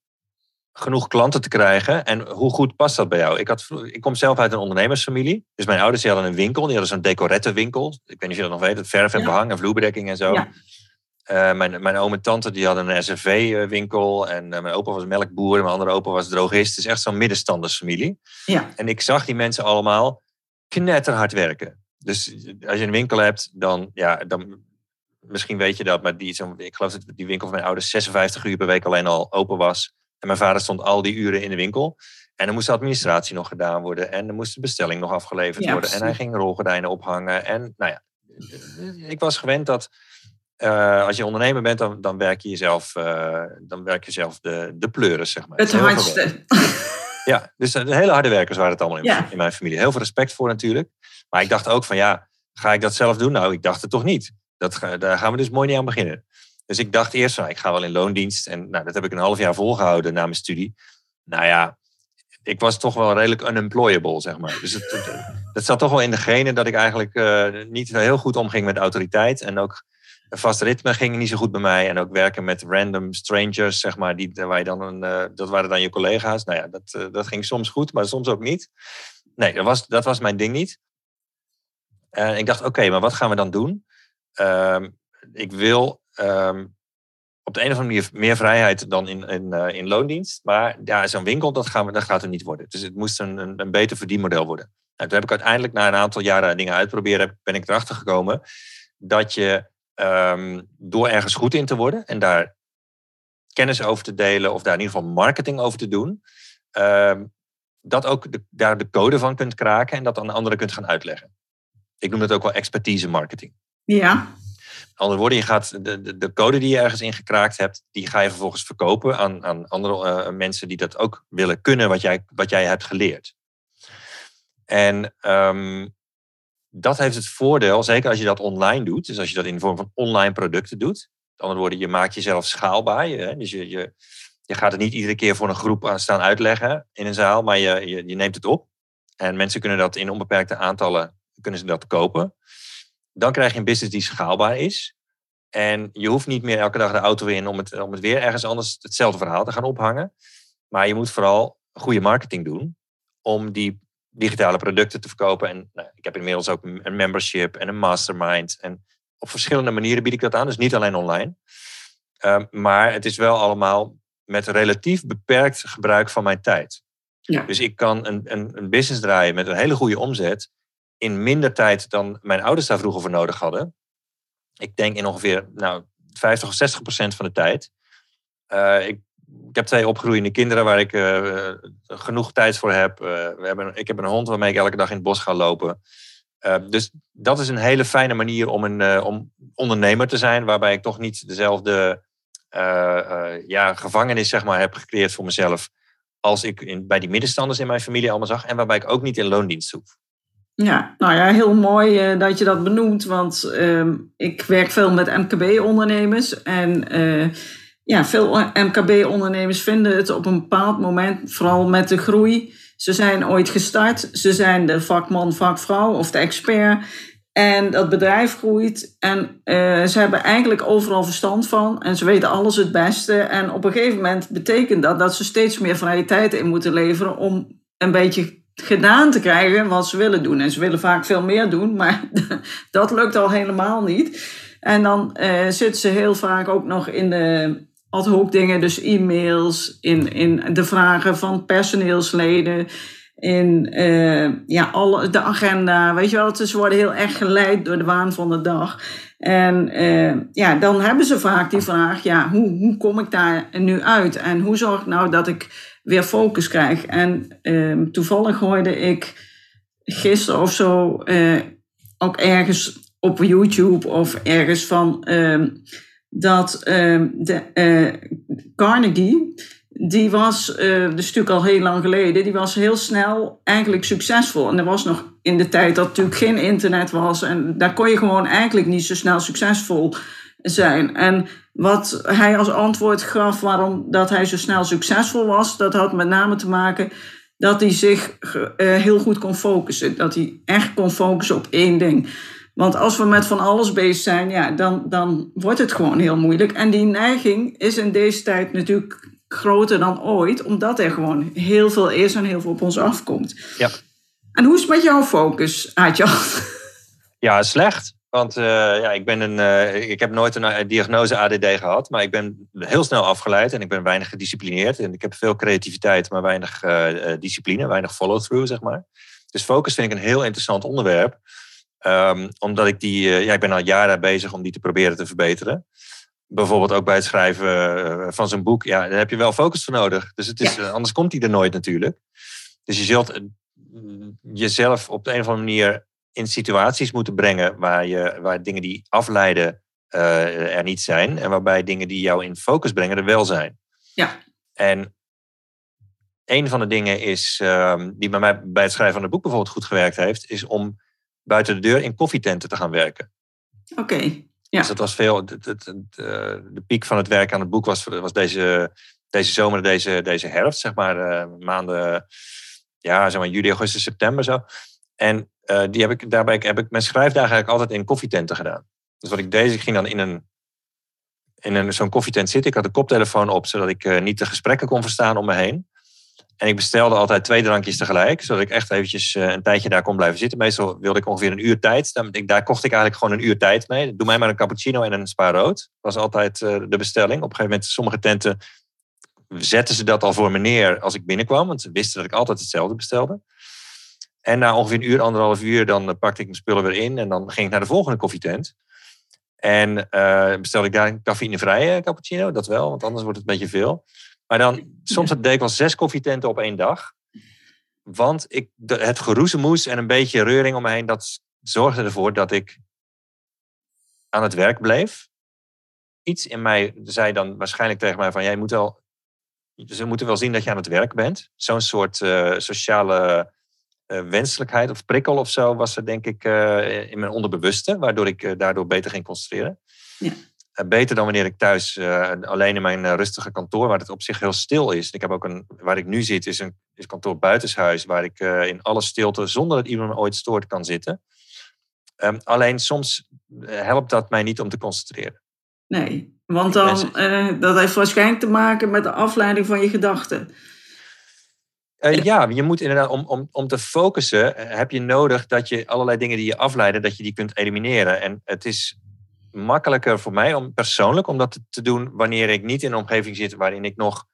genoeg klanten te krijgen. En hoe goed past dat bij jou? Ik, had, ik kom zelf uit een ondernemersfamilie. Dus mijn ouders die hadden een winkel. Die hadden zo'n decorettenwinkel. Ik weet niet of je dat nog weet. Het verf en behang en vloerbedekking en zo. Ja. Uh, mijn, mijn oom en tante die hadden een SRV-winkel. En uh, mijn opa was melkboer. En mijn andere opa was drogist. Het is echt zo'n middenstandersfamilie. Ja. En ik zag die mensen allemaal knetterhard werken. Dus als je een winkel hebt, dan, ja, dan misschien weet je dat. Maar die, zo, ik geloof dat die winkel van mijn ouders 56 uur per week alleen al open was. En mijn vader stond al die uren in de winkel. En dan moest de administratie nog gedaan worden. En dan moest de bestelling nog afgeleverd worden. En hij ging rolgordijnen ophangen. En nou ja, ik was gewend dat uh, als je ondernemer bent, dan, dan werk je jezelf, uh, dan werk je zelf de, de pleuren, zeg maar. Het hardste. [laughs] Ja, dus de hele harde werkers waren het allemaal in, ja. in, mijn familie. Heel veel respect voor natuurlijk. Maar ik dacht ook van ja, ga ik dat zelf doen? Nou, ik dacht het toch niet. Dat, daar gaan we dus mooi niet aan beginnen. Dus ik dacht eerst van, ik ga wel in loondienst. En nou, dat heb ik een half jaar volgehouden na mijn studie. Nou ja, ik was toch wel redelijk unemployable, zeg maar. Dus het, zat toch wel in de gene dat ik eigenlijk uh, niet heel goed omging met autoriteit. En ook een vast ritme ging niet zo goed bij mij. En ook werken met random strangers, zeg maar, die, waar je dan een, uh, dat waren dan je collega's. Nou ja, dat, uh, dat ging soms goed, maar soms ook niet. Nee, dat was, dat was mijn ding niet. En ik dacht, oké, maar wat gaan we dan doen? Uh, ik wil um, op de een of andere manier meer vrijheid dan in, in, uh, in loondienst. Maar ja, zo'n winkel, dat, gaan we, dat gaat er niet worden. Dus het moest een, een, een beter verdienmodel worden. Nou, toen heb ik uiteindelijk na een aantal jaren dingen uitproberen, ben ik erachter gekomen dat je um, door ergens goed in te worden en daar kennis over te delen of daar in ieder geval marketing over te doen, um, dat ook de, daar de code van kunt kraken en dat aan anderen kunt gaan uitleggen. Ik noem het ook wel expertise marketing. Ja. Andere woorden, je gaat de, de, de, code die je ergens in gekraakt hebt, die ga je vervolgens verkopen aan, aan andere uh, mensen die dat ook willen kunnen, wat jij, wat jij hebt geleerd. En um, dat heeft het voordeel, zeker als je dat online doet, dus als je dat in de vorm van online producten doet. Met andere woorden, je maakt jezelf schaalbaar. Je, dus je, je, je gaat het niet iedere keer voor een groep staan uitleggen in een zaal, maar je, je, je neemt het op. En mensen kunnen dat in onbeperkte aantallen kunnen ze dat kopen. Dan krijg je een business die schaalbaar is. En je hoeft niet meer elke dag de auto in om het, om het weer ergens anders hetzelfde verhaal te gaan ophangen. Maar je moet vooral goede marketing doen om die digitale producten te verkopen. En nou, ik heb inmiddels ook een membership en een mastermind. En op verschillende manieren bied ik dat aan, dus niet alleen online. Um, maar het is wel allemaal met relatief beperkt gebruik van mijn tijd. Ja. Dus ik kan een, een, een business draaien met een hele goede omzet in minder tijd dan mijn ouders daar vroeger voor nodig hadden. Ik denk in ongeveer nou, 50 of 60 procent van de tijd. Uh, ik ik heb twee opgroeiende kinderen waar ik uh, genoeg tijd voor heb. We hebben, ik heb een hond waarmee ik elke dag in het bos ga lopen. Dus dat is een hele fijne manier om, een, om ondernemer te zijn, waarbij ik toch niet dezelfde ja, gevangenis zeg maar, heb gecreëerd voor mezelf als ik in, bij die middenstanders in mijn familie allemaal zag. En waarbij ik ook niet in loondienst hoef. Ja, nou ja, heel mooi uh, dat je dat benoemt. Want uh, ik werk veel met MKB-ondernemers. En uh, ja, veel MKB-ondernemers vinden het op een bepaald moment, vooral met de groei. Ze zijn ooit gestart, ze zijn de vakman, vakvrouw of de expert. En dat bedrijf groeit en uh, ze hebben eigenlijk overal verstand van en ze weten alles het beste. En op een gegeven moment betekent dat dat ze steeds meer vrije tijd in moeten leveren om een beetje gedaan te krijgen wat ze willen doen. En ze willen vaak veel meer doen, maar [laughs] dat lukt al helemaal niet. En dan uh, zitten ze heel vaak ook nog in de ad hoc dingen, dus e-mails, in, in de vragen van personeelsleden, in uh, ja, alle, de agenda. Weet je wel, ze worden heel erg geleid door de waan van de dag. En uh, ja, dan hebben ze vaak die vraag, ja, hoe, hoe kom ik daar nu uit? En hoe zorg ik nou dat ik weer focus krijg? En uh, toevallig hoorde ik gisteren of zo ook ergens op YouTube of ergens van ehm, dat uh, de, uh, Carnegie, die was, is natuurlijk al heel lang geleden, die was heel snel eigenlijk succesvol. En er was nog in de tijd dat natuurlijk geen internet was. En daar kon je gewoon eigenlijk niet zo snel succesvol zijn. En wat hij als antwoord gaf waarom dat hij zo snel succesvol was, dat had met name te maken dat hij zich heel goed kon focussen. Dat hij echt kon focussen op één ding. Want als we met van alles bezig zijn, ja, dan, dan wordt het gewoon heel moeilijk. En die neiging is in deze tijd natuurlijk groter dan ooit, omdat er gewoon heel veel is en heel veel op ons afkomt. Ja. En hoe is het met jouw focus, Aadjan? Ja, slecht. Want uh, ja, ik, ben een, uh, ik heb nooit een diagnose ADD gehad, maar ik ben heel snel afgeleid en ik ben weinig gedisciplineerd. En ik heb veel creativiteit, maar weinig uh, discipline, weinig follow-through, zeg maar. Dus focus vind ik een heel interessant onderwerp. Um, omdat ik die, ja, ik ben al jaren bezig om die te proberen te verbeteren. Bijvoorbeeld ook bij het schrijven van zo'n boek. Ja, daar heb je wel focus voor nodig. Dus het is, ja. anders komt die er nooit natuurlijk. Dus je zult jezelf op de een of andere manier in situaties moeten brengen waar, je, waar dingen die afleiden er niet zijn. En waarbij dingen die jou in focus brengen er wel zijn. Ja. En een van de dingen is, um, die bij mij bij het schrijven van het boek bijvoorbeeld goed gewerkt heeft, is om buiten de deur in koffietenten te gaan werken. Oké. Okay, ja. Dus dat was veel. De, de, de, de, piek van het werk aan het boek was, was deze, deze zomer, deze, deze herfst, zeg maar, uh, maanden, ja, zeg maar, juli, augustus, september zo. En uh, die heb ik, daarbij heb ik mijn schrijfdagen eigenlijk altijd in koffietenten gedaan. Dus wat ik deed, ik ging dan in een, in een, zo'n koffietent zitten. Ik had de koptelefoon op, zodat ik uh, niet de gesprekken kon verstaan om me heen. En ik bestelde altijd twee drankjes tegelijk, zodat ik echt eventjes een tijdje daar kon blijven zitten. Meestal wilde ik ongeveer een uur tijd. Daar kocht ik eigenlijk gewoon een uur tijd mee. Doe mij maar een cappuccino en een spa rood. Dat was altijd de bestelling. Op een gegeven moment, sommige tenten zetten ze dat al voor me neer als ik binnenkwam. Want ze wisten dat ik altijd hetzelfde bestelde. En na ongeveer een uur, anderhalf uur, dan pakte ik mijn spullen weer in. En dan ging ik naar de volgende koffietent. En uh, bestelde ik daar een cafeïnevrije cappuccino. Dat wel, want anders wordt het een beetje veel. Maar dan, soms deed ik wel zes koffietenten op één dag. Want ik, het geroezemoes en een beetje reuring om me heen, dat zorgde ervoor dat ik aan het werk bleef. Iets in mij zei dan waarschijnlijk tegen mij van, jij moet wel, ze moeten wel zien dat je aan het werk bent. Zo'n soort uh, sociale wenselijkheid of prikkel of zo was er denk ik uh, in mijn onderbewuste, waardoor ik daardoor beter ging concentreren. Ja. Beter dan wanneer ik thuis uh, alleen in mijn uh, rustige kantoor, waar het op zich heel stil is. Ik heb ook een, waar ik nu zit, is een is kantoor buitenshuis, waar ik uh, in alle stilte, zonder dat iemand me ooit stoort, kan zitten. Um, alleen soms helpt dat mij niet om te concentreren. Nee, want dan, dat heeft waarschijnlijk te maken met de afleiding van je gedachten. Ja, je moet inderdaad, om, om, om te focussen, heb je nodig dat je allerlei dingen die je afleiden, dat je die kunt elimineren. En het is makkelijker voor mij om persoonlijk om dat te doen wanneer ik niet in een omgeving zit waarin ik nog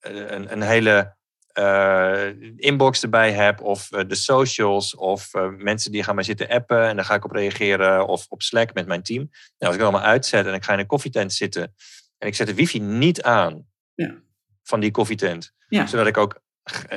een, een hele uh, inbox erbij heb of uh, de socials of uh, mensen die gaan mij zitten appen en daar ga ik op reageren of op Slack met mijn team. Nou, als ik dat allemaal uitzet en ik ga in een koffietent zitten en ik zet de wifi niet aan ja. van die koffietent, ja. zodat ik ook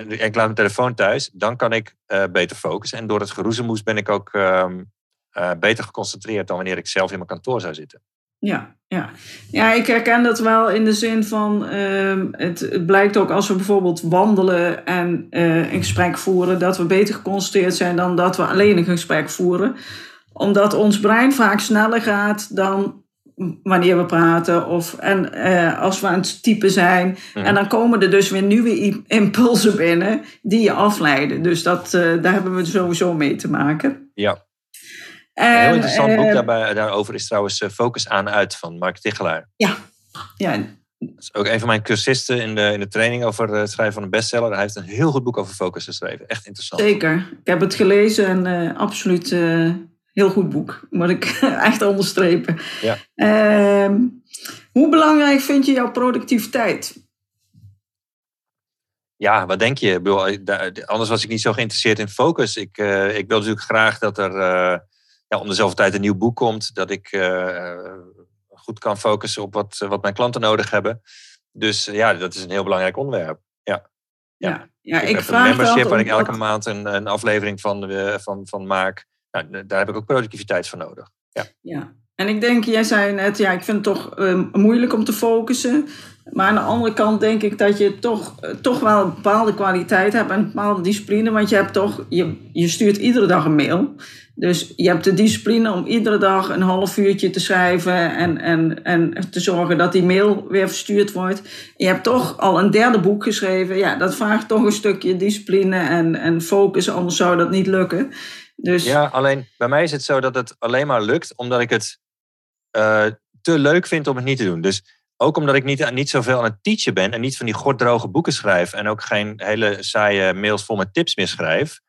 ik laat mijn telefoon thuis, dan kan ik beter focussen. En door het geroezemoes ben ik ook um, uh, beter geconcentreerd dan wanneer ik zelf in mijn kantoor zou zitten. Ja, ja. ja, ik herken dat wel in de zin van, ehm, het, het, blijkt ook als we bijvoorbeeld wandelen en uh, een gesprek voeren, dat we beter geconcentreerd zijn dan dat we alleen een gesprek voeren. Omdat ons brein vaak sneller gaat dan wanneer we praten of en, uh, als we aan het typen zijn. Mhm. En dan komen er dus weer nieuwe impulsen binnen die je afleiden. Dus dat, uh, daar hebben we sowieso mee te maken. Ja, een heel interessant boek eh, daarbij, daarover is trouwens eh, Focus aan uit van Mark Tichelaar. Ja. ja. Dat is ook een van mijn cursisten in de, in de training over het schrijven van een bestseller. Hij heeft een heel goed boek over focus geschreven. Echt interessant. Zeker. Ik heb het gelezen en absoluut heel goed boek. Moet ik [laughs] echt onderstrepen. Ja. Uh, hoe belangrijk vind je jouw productiviteit? Ja, wat denk je? Anders was ik niet zo geïnteresseerd in focus. Ik, ik wil natuurlijk graag dat er ja, om dezelfde tijd een nieuw boek komt, dat ik uh, goed kan focussen op wat, wat mijn klanten nodig hebben. Dus ja, dat is een heel belangrijk onderwerp. Ja, ja. ja, ja ik, ik heb vraag een membership waar ik elke maand een, een aflevering van, van, van maak. Nou, daar heb ik ook productiviteit voor nodig. Ja. ja. En ik denk, jij zei net, ja, ik vind het toch moeilijk om te focussen. Maar aan de andere kant denk ik dat je toch, toch wel een bepaalde kwaliteit hebt en een bepaalde discipline. Want je hebt toch, je, je stuurt iedere dag een mail. Dus je hebt de discipline om iedere dag een half uurtje te schrijven en, en, en te zorgen dat die mail weer verstuurd wordt. Je hebt toch al een derde boek geschreven. Ja, dat vraagt toch een stukje discipline en, en focus, anders zou dat niet lukken. Dus... Ja, alleen bij mij is het zo dat het alleen maar lukt omdat ik het uh, te leuk vind om het niet te doen. Dus ook omdat ik niet, niet zoveel aan het teachen ben en niet van die gorddroge boeken schrijf en ook geen hele saaie mails vol met tips meer schrijf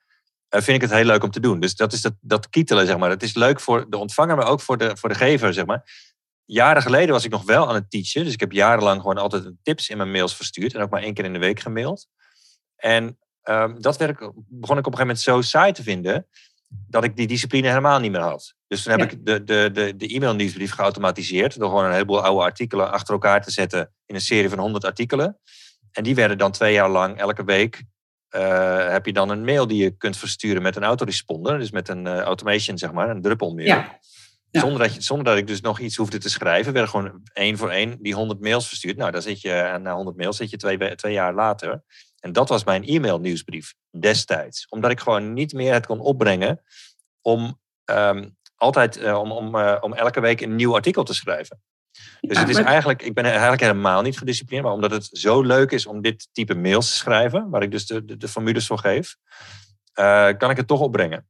uh, vind ik het heel leuk om te doen. Dus dat is dat, dat kietelen, zeg maar. Het is leuk voor de ontvanger, maar ook voor de, voor de gever, zeg maar. Jaren geleden was ik nog wel aan het teachen. Dus ik heb jarenlang gewoon altijd tips in mijn mails verstuurd. En ook maar één keer in de week gemaild. En um, dat werk begon ik op een gegeven moment zo saai te vinden... dat ik die discipline helemaal niet meer had. Dus toen heb ik de, de, de, de e-mail-nieuwsbrief geautomatiseerd... door gewoon een heleboel oude artikelen achter elkaar te zetten... in een serie van 100 artikelen. En die werden dan twee jaar lang elke week uh, heb je dan een mail die je kunt versturen met een autoresponder. Dus met een uh, automation, zeg maar, een druppelmail. Ja. Zonder, dat je, zonder dat ik dus nog iets hoefde te schrijven, werden gewoon één voor één die 100 mails verstuurd. Nou, dan zit je na 100 mails zit je twee, twee jaar later. En dat was mijn e-mail nieuwsbrief destijds. Omdat ik gewoon niet meer het kon opbrengen om um, altijd uh, om, om, om elke week een nieuw artikel te schrijven. Dus het is eigenlijk, ik ben eigenlijk helemaal niet gedisciplineerd, maar omdat het zo leuk is om dit type mails te schrijven, waar ik dus de, de, de formules voor geef, uh, kan ik het toch opbrengen.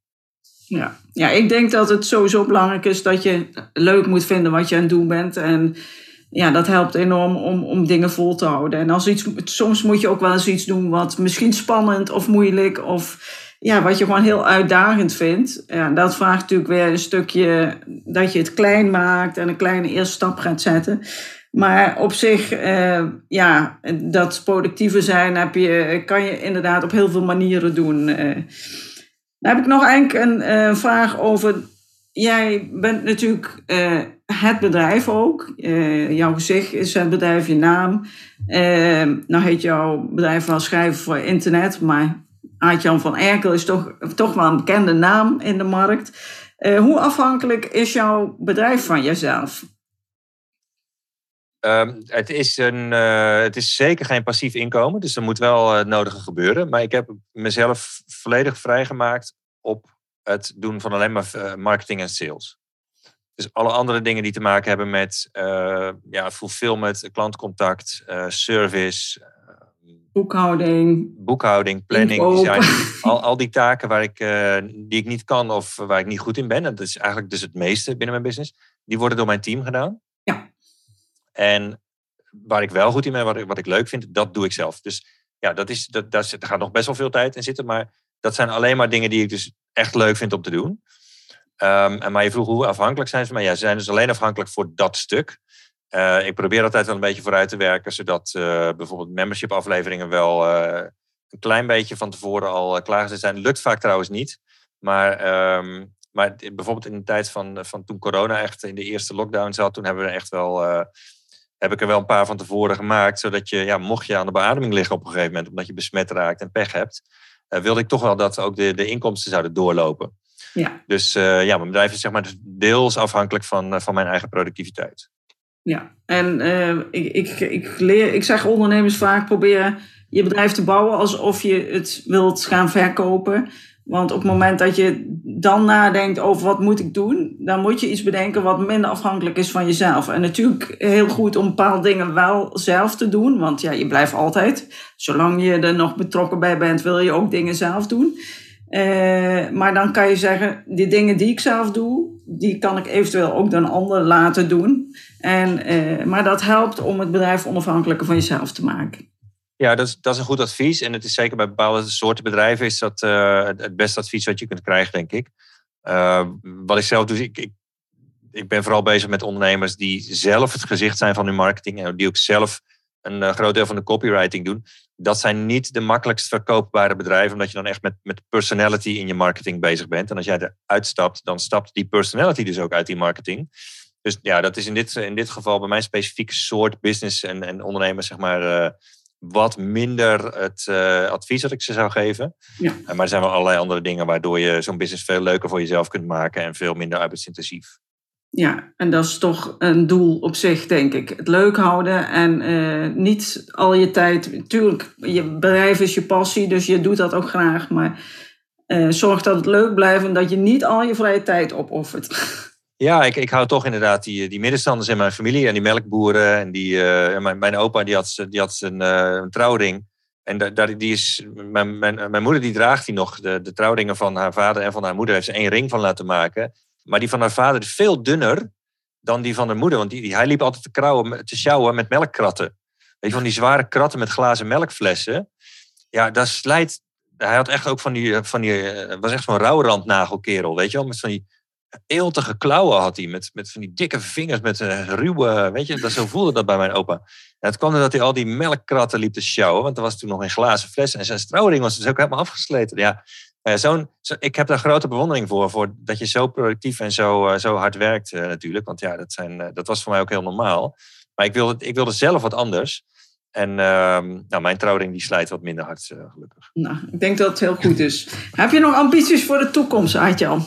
Ja. ja, ik denk dat het sowieso belangrijk is dat je leuk moet vinden wat je aan het doen bent. En ja, dat helpt enorm om, om dingen vol te houden. En als iets, soms moet je ook wel eens iets doen wat misschien spannend of moeilijk of ja, wat je gewoon heel uitdagend vindt. Ja, dat vraagt natuurlijk weer een stukje dat je het klein maakt en een kleine eerste stap gaat zetten. Maar op zich, eh, ja, dat productiever zijn heb je, kan je inderdaad op heel veel manieren doen. Uh, dan heb ik nog eigenlijk een uh, vraag over. Jij bent natuurlijk uh, het bedrijf ook. jouw gezicht is het bedrijf, je naam. nou heet jouw bedrijf wel schrijven voor internet, maar Aart-Jan van Erkel is toch, toch wel een bekende naam in de markt. Uh, hoe afhankelijk is jouw bedrijf van jezelf? Um, het, is een, uh, het is zeker geen passief inkomen, dus er moet wel het nodige gebeuren. Maar ik heb mezelf volledig vrijgemaakt op het doen van alleen maar uh, marketing en sales. Dus alle andere dingen die te maken hebben met uh, ja, fulfillment, klantcontact, service, Boekhouding. Boekhouding, planning, design. [laughs] Al, al die taken waar ik, die ik niet kan of waar ik niet goed in ben. En dat is eigenlijk dus het meeste binnen mijn business. Die worden door mijn team gedaan. Ja. En waar ik wel goed in ben, wat ik, wat ik leuk vind, dat doe ik zelf. Dus ja, dat is, dat, daar, gaat nog best wel veel tijd in zitten. Maar dat zijn alleen maar dingen die ik dus echt leuk vind om te doen. Um, en maar je vroeg hoe afhankelijk zijn ze mij. Ja, ze zijn dus alleen afhankelijk voor dat stuk. Uh, ik probeer altijd wel een beetje vooruit te werken, zodat uh, bijvoorbeeld membership afleveringen wel uh, een klein beetje van tevoren al klaar zijn. Lukt vaak trouwens niet. Maar, um, maar bijvoorbeeld in de tijd van, van toen corona echt in de eerste lockdown zat, toen hebben we echt wel, heb ik er wel een paar van tevoren gemaakt. Zodat je, ja, mocht je aan de beademing liggen op een gegeven moment, omdat je besmet raakt en pech hebt, wilde ik toch wel dat ook de, de inkomsten zouden doorlopen. Ja. Dus ja, mijn bedrijf is zeg maar deels afhankelijk van, van mijn eigen productiviteit. Ja, en ik, ik, ik, leer, ik zeg ondernemers vaak proberen je bedrijf te bouwen alsof je het wilt gaan verkopen. Want op het moment dat je dan nadenkt over wat moet ik doen, dan moet je iets bedenken wat minder afhankelijk is van jezelf. En natuurlijk heel goed om bepaalde dingen wel zelf te doen, want ja, je blijft altijd, zolang je er nog betrokken bij bent, wil je ook dingen zelf doen. Uh, maar dan kan je zeggen, die dingen die ik zelf doe, die kan ik eventueel ook dan anderen laten doen. En, uh, maar dat helpt om het bedrijf onafhankelijker van jezelf te maken. Ja, dat is, dat is een goed advies. En het is zeker bij bepaalde soorten bedrijven is dat uh, het beste advies wat je kunt krijgen, denk ik. Uh, wat ik zelf doe, ik, ik, ik, ben vooral bezig met ondernemers die zelf het gezicht zijn van hun marketing en die ook zelf een uh, groot deel van de copywriting doen. Dat zijn niet de makkelijkst verkoopbare bedrijven, omdat je dan echt met, met personality in je marketing bezig bent. En als jij eruit stapt, dan stapt die personality dus ook uit die marketing. Dus ja, dat is in dit, in dit geval bij mijn specifieke soort business en, en ondernemers, zeg maar wat minder het uh, advies dat ik ze zou geven. Ja. Uh, maar er zijn wel allerlei andere dingen waardoor je zo'n business veel leuker voor jezelf kunt maken en veel minder arbeidsintensief. Ja, en dat is toch een doel op zich, denk ik. Het leuk houden en uh, niet al je tijd. Natuurlijk, je bedrijf is je passie, dus je doet dat ook graag. Maar zorg dat het leuk blijft en dat je niet al je vrije tijd opoffert. [laughs] Ja, ik, ik hou toch inderdaad die, die middenstanders in mijn familie en die melkboeren. En die, uh, mijn, mijn opa die had, die had een, uh, een trouwring. En daar, die is, mijn, mijn, mijn moeder die draagt die nog. De, de trouwringen van haar vader en van haar moeder heeft ze één ring van laten maken. Maar die van haar vader is veel dunner dan die van haar moeder. Want die, die hij liep altijd te, krauwen, te sjouwen met melkkratten. Weet je, van die zware kratten met glazen melkflessen. Ja, dat slijt... Hij had echt ook van die... Van die eh, was echt zo'n rouwrandnagelkerel, weet je wel? Met van die eeltige klauwen had hij. Met, met van die dikke vingers, met een ruwe, weet je, dat, zo voelde dat bij mijn opa. Het kwam dat hij al die melkkratten liep te sjouwen, want er was toen nog een glazen fles. En zijn strouwring was dus ook helemaal afgesleten. Ja, uh, zo'n, zo, ik heb daar grote bewondering voor, voor dat je zo productief en zo, uh, zo hard werkt uh, natuurlijk. Want ja, dat, zijn, dat was voor mij ook heel normaal. Maar ik wilde, ik wilde zelf wat anders. En ehm, nou, mijn trouwring die slijt wat minder hard, gelukkig. Nou, ik denk dat het heel goed is. heb je nog ambities voor de toekomst, Aitjan?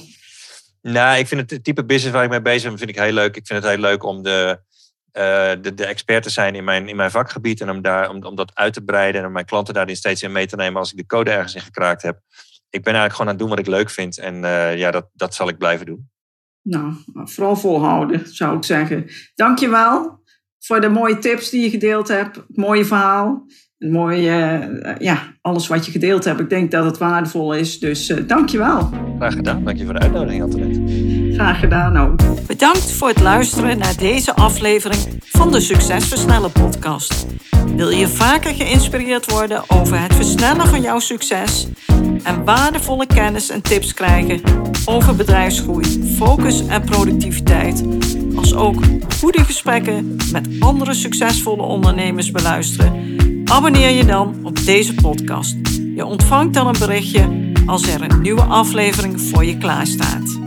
Nou, ik vind het type business waar ik mee bezig ben, vind ik heel leuk. Ik vind het heel leuk om de, uh, de, de expert te zijn in mijn, in mijn vakgebied. En om, daar, om, om dat uit te breiden en om mijn klanten daarin steeds in mee te nemen als ik de code ergens in gekraakt heb. Ik ben eigenlijk gewoon aan het doen wat ik leuk vind. En uh, ja, dat, dat zal ik blijven doen. Nou, vooral volhouden, zou ik zeggen. Dankjewel voor de mooie tips die je gedeeld hebt. Het mooie verhaal. Mooi, uh, ja, alles wat je gedeeld hebt. Ik denk dat het waardevol is. Dus uh, dankjewel. Graag gedaan. Dank je voor de uitnodiging, Antoinette. Graag gedaan ook. Bedankt voor het luisteren naar deze aflevering van de Succes Versnellen podcast. Wil je vaker geïnspireerd worden over het versnellen van jouw succes en waardevolle kennis en tips krijgen over bedrijfsgroei, focus en productiviteit, als ook goede gesprekken met andere succesvolle ondernemers beluisteren? Abonneer je dan op deze podcast. Je ontvangt dan een berichtje als er een nieuwe aflevering voor je klaarstaat.